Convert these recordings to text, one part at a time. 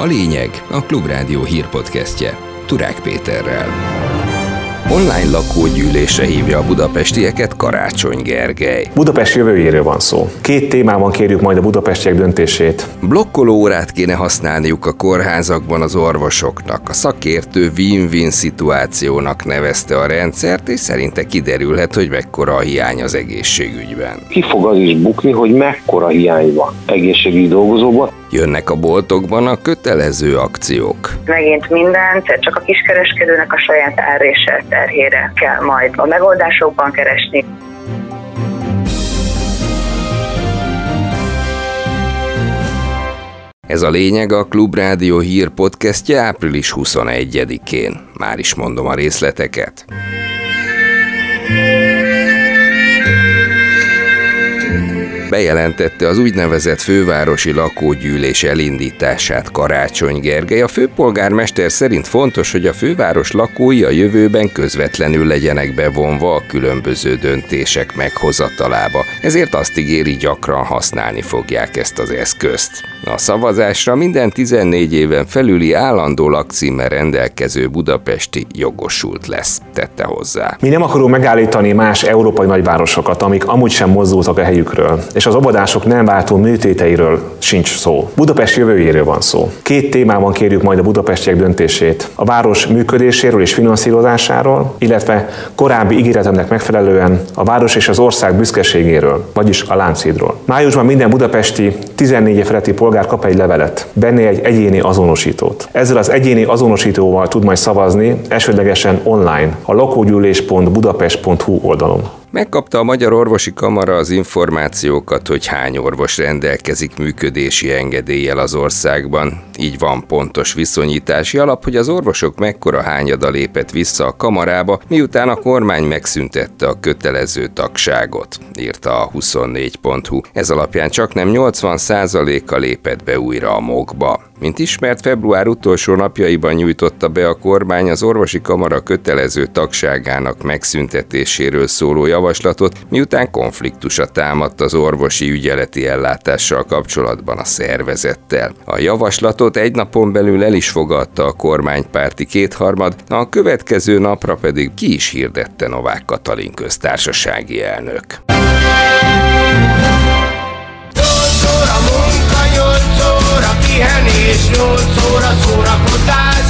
A lényeg a Klubrádió hírpodcastje Turák Péterrel. Online lakógyűlése hívja a budapestieket Karácsony Gergely. Budapest jövőjéről van szó. Két témában kérjük majd a budapestiek döntését. Blokkoló órát kéne használniuk a kórházakban az orvosoknak. A szakértő win-win szituációnak nevezte a rendszert, és szerinte kiderülhet, hogy mekkora a hiány az egészségügyben. Ki fog az is bukni, hogy mekkora hiány van egészségügyi dolgozóban, Jönnek a boltokban a kötelező akciók. Megint mindent, csak a kiskereskedőnek a saját árrésel terhére kell majd a megoldásokban keresni. Ez a lényeg a Klubrádió hír podcastje április 21-én. Már is mondom a részleteket. Bejelentette az úgynevezett fővárosi lakógyűlés elindítását Karácsony Gergely. A főpolgármester szerint fontos, hogy a főváros lakói a jövőben közvetlenül legyenek bevonva a különböző döntések meghozatalába. Ezért azt ígéri, gyakran használni fogják ezt az eszközt. A szavazásra minden 14 éven felüli állandó lakcímmel rendelkező budapesti jogosult lesz, tette hozzá. Mi nem akarunk megállítani más európai nagyvárosokat, amik amúgy sem mozdultak a helyükről, és az obadások nem váltó műtéteiről sincs szó. Budapest jövőjéről van szó. Két témában kérjük majd a budapestiek döntését. A város működéséről és finanszírozásáról, illetve korábbi ígéretemnek megfelelően a város és az ország büszkeségéről, vagyis a Lánchídról. Májusban minden budapesti 14 év feletti polgár kap egy levelet, benne egy egyéni azonosítót. Ezzel az egyéni azonosítóval tud majd szavazni, elsődlegesen online, a lakógyűlés.budapest.hu oldalon. Megkapta a Magyar Orvosi Kamara az információkat, hogy hány orvos rendelkezik működési engedéllyel az országban. Így van pontos viszonyítási alap, hogy az orvosok mekkora hányada lépett vissza a kamarába, miután a kormány megszüntette a kötelező tagságot, írta a 24.hu. Ez alapján csak nem 80%-a lépett be újra a mogba. Mint ismert, február utolsó napjaiban nyújtotta be a kormány az orvosi kamara kötelező tagságának megszüntetéséről szóló javaslatot, miután konfliktusa támadt az orvosi ügyeleti ellátással kapcsolatban a szervezettel. A javaslatot egy napon belül el is fogadta a kormánypárti kétharmad, a következő napra pedig ki is hirdette Novák Katalin köztársasági elnök. pihenés, 8 óra szórakozás,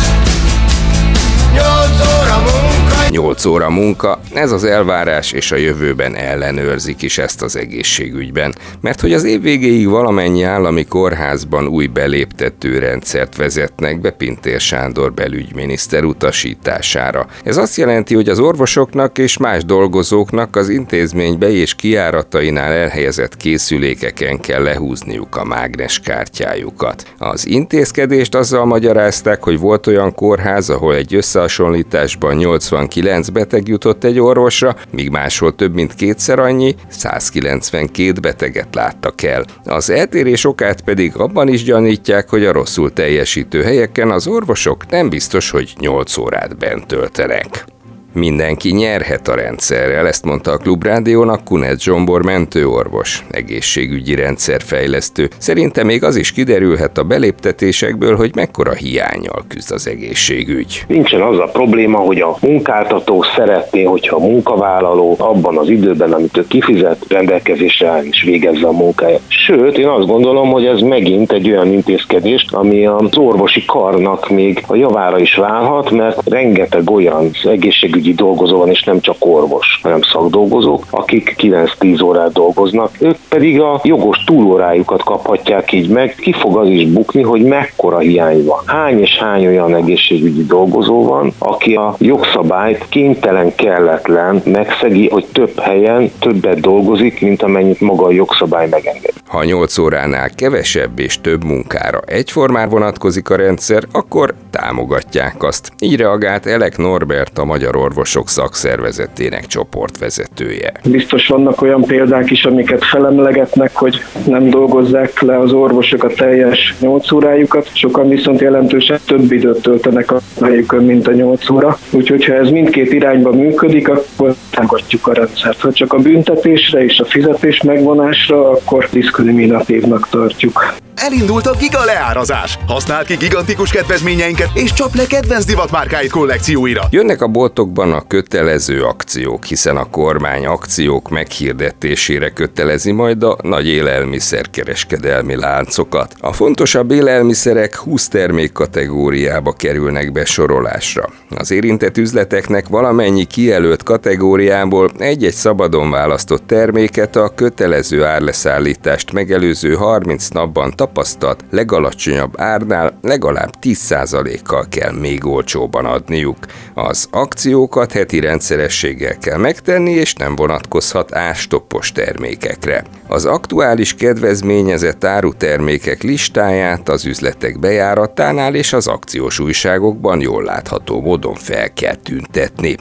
8 óra munka. 8 óra munka, ez az elvárás, és a jövőben ellenőrzik is ezt az egészségügyben. Mert hogy az év végéig valamennyi állami kórházban új beléptető rendszert vezetnek be Pintér Sándor belügyminiszter utasítására. Ez azt jelenti, hogy az orvosoknak és más dolgozóknak az intézménybe és kiáratainál elhelyezett készülékeken kell lehúzniuk a mágneskártyájukat. Az intézkedést azzal magyarázták, hogy volt olyan kórház, ahol egy összehasonlításban 89 9 beteg jutott egy orvosra, míg máshol több mint kétszer annyi, 192 beteget láttak el. Az eltérés okát pedig abban is gyanítják, hogy a rosszul teljesítő helyeken az orvosok nem biztos, hogy 8 órát bent töltenek. Mindenki nyerhet a rendszerrel, ezt mondta a Klubrádiónak Kunet Zsombor mentőorvos, egészségügyi rendszerfejlesztő. Szerinte még az is kiderülhet a beléptetésekből, hogy mekkora hiányjal küzd az egészségügy. Nincsen az a probléma, hogy a munkáltató szeretné, hogyha a munkavállaló abban az időben, amit ő kifizet, rendelkezésre áll és végezze a munkáját. Sőt, én azt gondolom, hogy ez megint egy olyan intézkedés, ami az orvosi karnak még a javára is válhat, mert rengeteg olyan egészségügyi egészségügyi dolgozó van, és nem csak orvos, hanem szakdolgozók, akik 9-10 órát dolgoznak. Ők pedig a jogos túlórájukat kaphatják így meg. Ki fog az is bukni, hogy mekkora hiány van. Hány és hány olyan egészségügyi dolgozó van, aki a jogszabályt kénytelen, kelletlen megszegi, hogy több helyen többet dolgozik, mint amennyit maga a jogszabály megenged. Ha 8 óránál kevesebb és több munkára egyformán vonatkozik a rendszer, akkor támogatják azt. Így reagált Elek Norbert, a Magyar Orvosok Szakszervezetének csoportvezetője. Biztos vannak olyan példák is, amiket felemlegetnek, hogy nem dolgozzák le az orvosok a teljes 8 órájukat, sokan viszont jelentősen több időt töltenek a helyükön, mint a 8 óra. Úgyhogy ha ez mindkét irányba működik, akkor támogatjuk a rendszert. Ha csak a büntetésre és a fizetés megvonásra, akkor diszkriminatívnak tartjuk. Elindult a Giga leárazás. Használd ki gigantikus kedvezményeinket, és csap le kedvenc divatmárkáid kollekcióira. Jönnek a boltokban a kötelező akciók, hiszen a kormány akciók meghirdetésére kötelezi majd a nagy élelmiszerkereskedelmi láncokat. A fontosabb élelmiszerek 20 termék kategóriába kerülnek be sorolásra. Az érintett üzleteknek valamennyi kijelölt kategóriából egy-egy szabadon választott terméket a kötelező árleszállítást megelőző 30 napban tapasztalt legalacsonyabb árnál legalább 10%-kal kell még olcsóban adniuk. Az akciókat heti rendszerességgel kell megtenni, és nem vonatkozhat árstoppos termékekre. Az aktuális kedvezményezett árutermékek listáját az üzletek bejáratánál és az akciós újságokban jól látható módon fel kell tüntetni.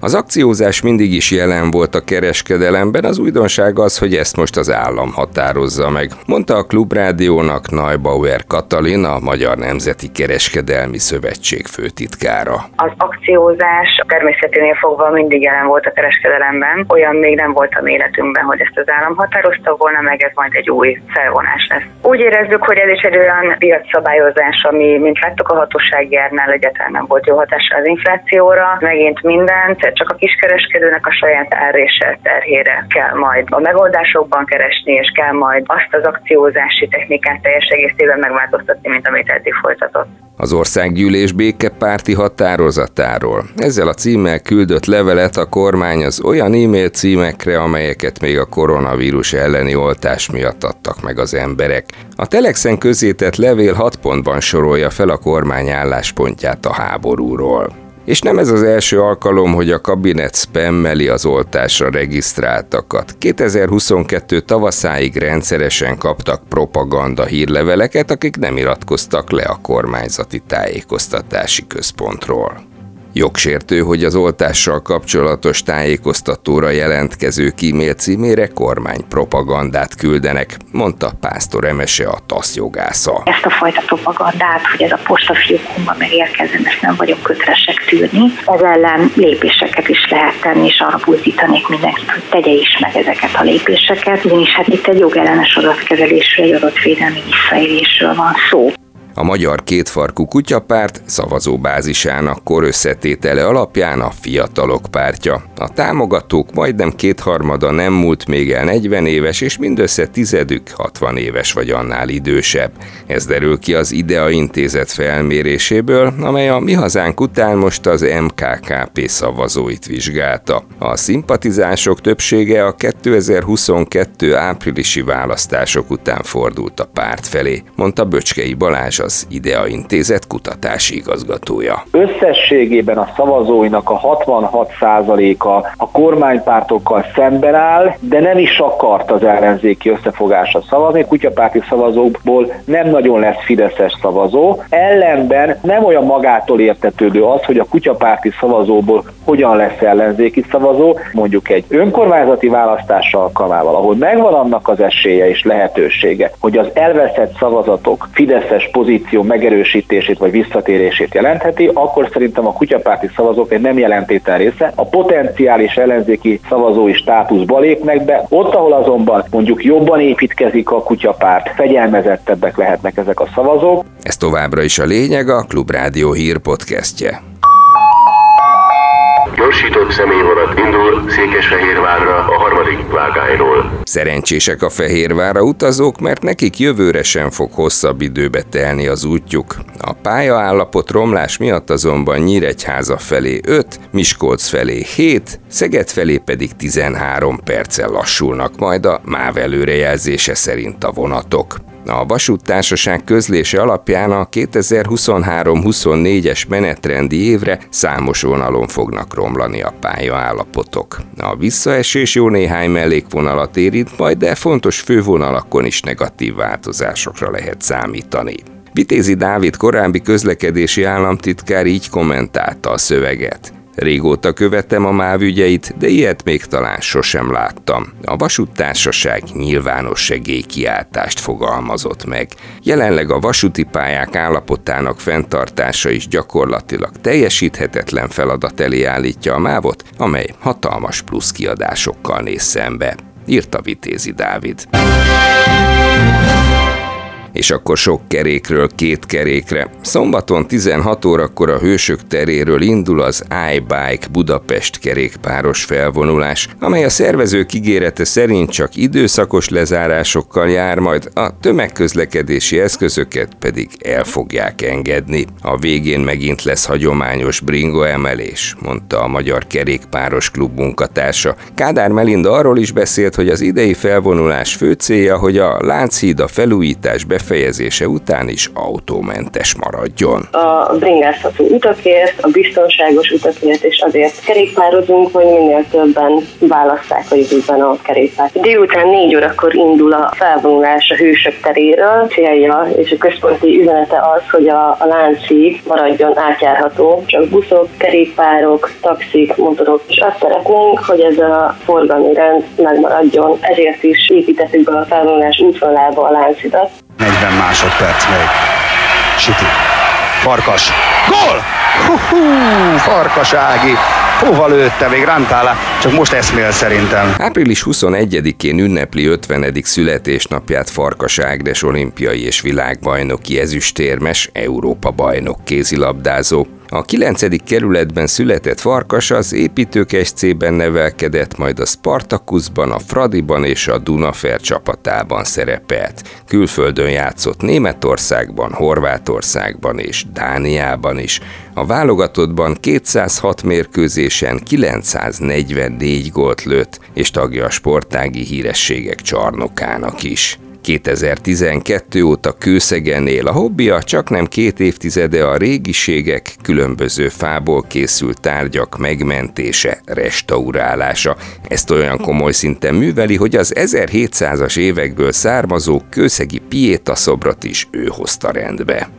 Az akciózás mindig is jelen volt a kereskedelemben, az újdonság az, hogy ezt most az állam határozza meg, mondta a Klubrádiónak Neubauer Katalin, a Magyar Nemzeti Kereskedelmi Szövetség főtitkára. Az akciózás természeténél fogva mindig jelen volt a kereskedelemben, olyan még nem volt a életünkben, hogy ezt az állam határozta volna, meg ez majd egy új felvonás lesz. Úgy érezzük, hogy ez is egy olyan piacszabályozás, ami, mint láttuk a hatósági árnál egyáltalán nem volt jó hatása az inflációra, megint mindent, egyszer csak a kiskereskedőnek a saját árrése terhére kell majd a megoldásokban keresni, és kell majd azt az akciózási technikát teljes egészében megváltoztatni, mint amit eddig folytatott az országgyűlés békepárti határozatáról. Ezzel a címmel küldött levelet a kormány az olyan e-mail címekre, amelyeket még a koronavírus elleni oltás miatt adtak meg az emberek. A Telexen közétett levél hat pontban sorolja fel a kormány álláspontját a háborúról. És nem ez az első alkalom, hogy a kabinet spammeli az oltásra regisztráltakat. 2022 tavaszáig rendszeresen kaptak propaganda hírleveleket, akik nem iratkoztak le a kormányzati tájékoztatási központról. Jogsértő, hogy az oltással kapcsolatos tájékoztatóra jelentkező e-mail címére kormány propagandát küldenek, mondta Pásztor Emese a TASZ jogásza. Ezt a fajta propagandát, hogy ez a postafiókunkban megérkezzen, ezt nem vagyok kötelesek tűrni. Ez ellen lépéseket is lehet tenni, és arra buzdítanék mindenkit, hogy tegye is meg ezeket a lépéseket, ugyanis hát itt egy jogellenes adatkezelésről, egy adatvédelmi visszaélésről van szó. A Magyar Kétfarkú Kutyapárt szavazóbázisának kor összetétele alapján a Fiatalok pártja. A támogatók majdnem kétharmada nem múlt még el 40 éves, és mindössze tizedük 60 éves vagy annál idősebb. Ez derül ki az IDEA intézet felméréséből, amely a Mi Hazánk után most az MKKP szavazóit vizsgálta. A szimpatizások többsége a 2022 áprilisi választások után fordult a párt felé, mondta Böcskei Balázs az IDEA intézet kutatási igazgatója. Összességében a szavazóinak a 66%-a a kormánypártokkal szemben áll, de nem is akart az ellenzéki összefogásra szavazni. Kutyapárti szavazókból nem nagyon lesz fideszes szavazó. Ellenben nem olyan magától értetődő az, hogy a kutyapárti szavazóból hogyan lesz ellenzéki szavazó, mondjuk egy önkormányzati választás alkalmával, ahol megvan annak az esélye és lehetősége, hogy az elveszett szavazatok fideszes pozíció pozíció megerősítését vagy visszatérését jelentheti, akkor szerintem a kutyapárti szavazók egy nem jelentétel része. A potenciális ellenzéki szavazói státuszba lépnek be, ott, ahol azonban mondjuk jobban építkezik a kutyapárt, fegyelmezettebbek lehetnek ezek a szavazók. Ez továbbra is a lényeg a Klubrádió hír podcastje. Gyorsított személyvonat indul Székesfehérvárra a harmadik vágányról. Szerencsések a Fehérvárra utazók, mert nekik jövőre sem fog hosszabb időbe telni az útjuk. A pályaállapot romlás miatt azonban Nyíregyháza felé 5, Miskolc felé 7, Szeged felé pedig 13 perccel lassulnak majd a MÁV előrejelzése szerint a vonatok. A vasúttársaság közlése alapján a 2023-24-es menetrendi évre számos vonalon fognak romlani a pályaállapotok. A visszaesés jó néhány mellékvonalat érint majd, de fontos fővonalakon is negatív változásokra lehet számítani. Vitézi Dávid korábbi közlekedési államtitkár így kommentálta a szöveget. Régóta követem a MÁV ügyeit, de ilyet még talán sosem láttam. A vasúttársaság nyilvános segélykiáltást fogalmazott meg. Jelenleg a vasúti pályák állapotának fenntartása is gyakorlatilag teljesíthetetlen feladat elé állítja a mávot, amely hatalmas plusz kiadásokkal néz szembe, írta Vitézi Dávid. És akkor sok kerékről két kerékre. Szombaton 16 órakor a Hősök teréről indul az iBike Budapest kerékpáros felvonulás, amely a szervezők ígérete szerint csak időszakos lezárásokkal jár, majd a tömegközlekedési eszközöket pedig el fogják engedni. A végén megint lesz hagyományos bringo emelés, mondta a Magyar Kerékpáros Klub munkatársa. Kádár Melinda arról is beszélt, hogy az idei felvonulás fő célja, hogy a Lánchíd a felújítás befejezése után is autómentes maradjon. A bringázható utakért, a biztonságos utakért, és azért kerékpározunk, hogy minél többen választák a jövőben a kerékpárt. Délután négy órakor indul a felvonulás a hősök teréről. Célja és a központi üzenete az, hogy a, a Lánchíd maradjon átjárható, csak buszok, kerékpárok, taxik, motorok, és azt szeretnénk, hogy ez a forgalmi rend megmaradjon. Ezért is építettük be a felvonulás útvonalába a Lánchidat. 40 másodperc még. Siti. Farkas. Gól! Hú, Farkas Ági. Hova lőtte, még rántál csak most eszmél szerintem. Április 21-én ünnepli 50. születésnapját Farkas Ágnes olimpiai és világbajnoki ezüstérmes, Európa bajnok kézilabdázó. A 9. kerületben született Farkas az építők SC-ben nevelkedett, majd a Spartakuszban, a Fradiban és a Dunafer csapatában szerepelt. Külföldön játszott Németországban, Horvátországban és Dániában is. A válogatottban 206 mérkőzésen 944 gólt lőtt, és tagja a sportági hírességek csarnokának is. 2012 óta Kőszegen él. A hobbija csak nem két évtizede a régiségek, különböző fából készült tárgyak megmentése, restaurálása. Ezt olyan komoly szinten műveli, hogy az 1700-as évekből származó kőszegi Pieta szobrot is ő hozta rendbe.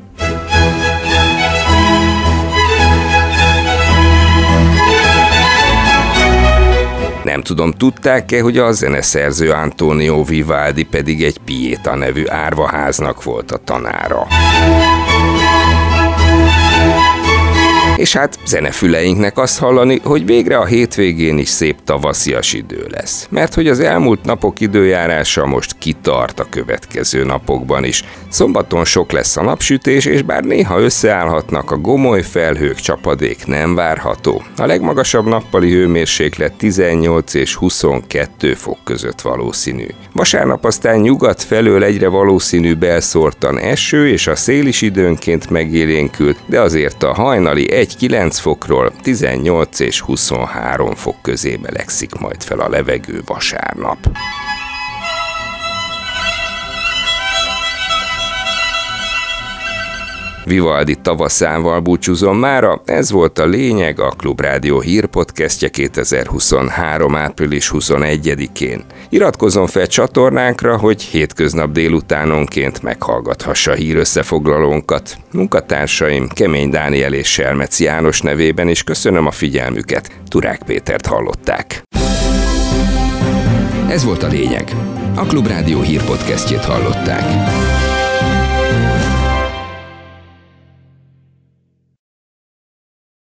Nem tudom, tudták-e, hogy a zeneszerző Antonio Vivaldi pedig egy Pieta nevű árvaháznak volt a tanára. És hát zenefüleinknek azt hallani, hogy végre a hétvégén is szép tavaszias idő lesz. Mert hogy az elmúlt napok időjárása most kitart a következő napokban is. Szombaton sok lesz a napsütés, és bár néha összeállhatnak a gomoly felhők, csapadék nem várható. A legmagasabb nappali hőmérséklet 18 és 22 fok között valószínű. Vasárnap aztán nyugat felől egyre valószínű belszórtan eső, és a szél is időnként megélénkült, de azért a hajnali 1 9 fokról 18 és 23 fok közé melegszik majd fel a levegő vasárnap. Vivaldi tavaszával búcsúzom mára, ez volt a lényeg a Klubrádió hírpodcastje 2023. április 21-én. Iratkozzon fel csatornánkra, hogy hétköznap délutánonként meghallgathassa hír összefoglalónkat. Munkatársaim Kemény Dániel és Selmec János nevében is köszönöm a figyelmüket. Turák Pétert hallották. Ez volt a lényeg. A Klubrádió hírpodcastjét hallották.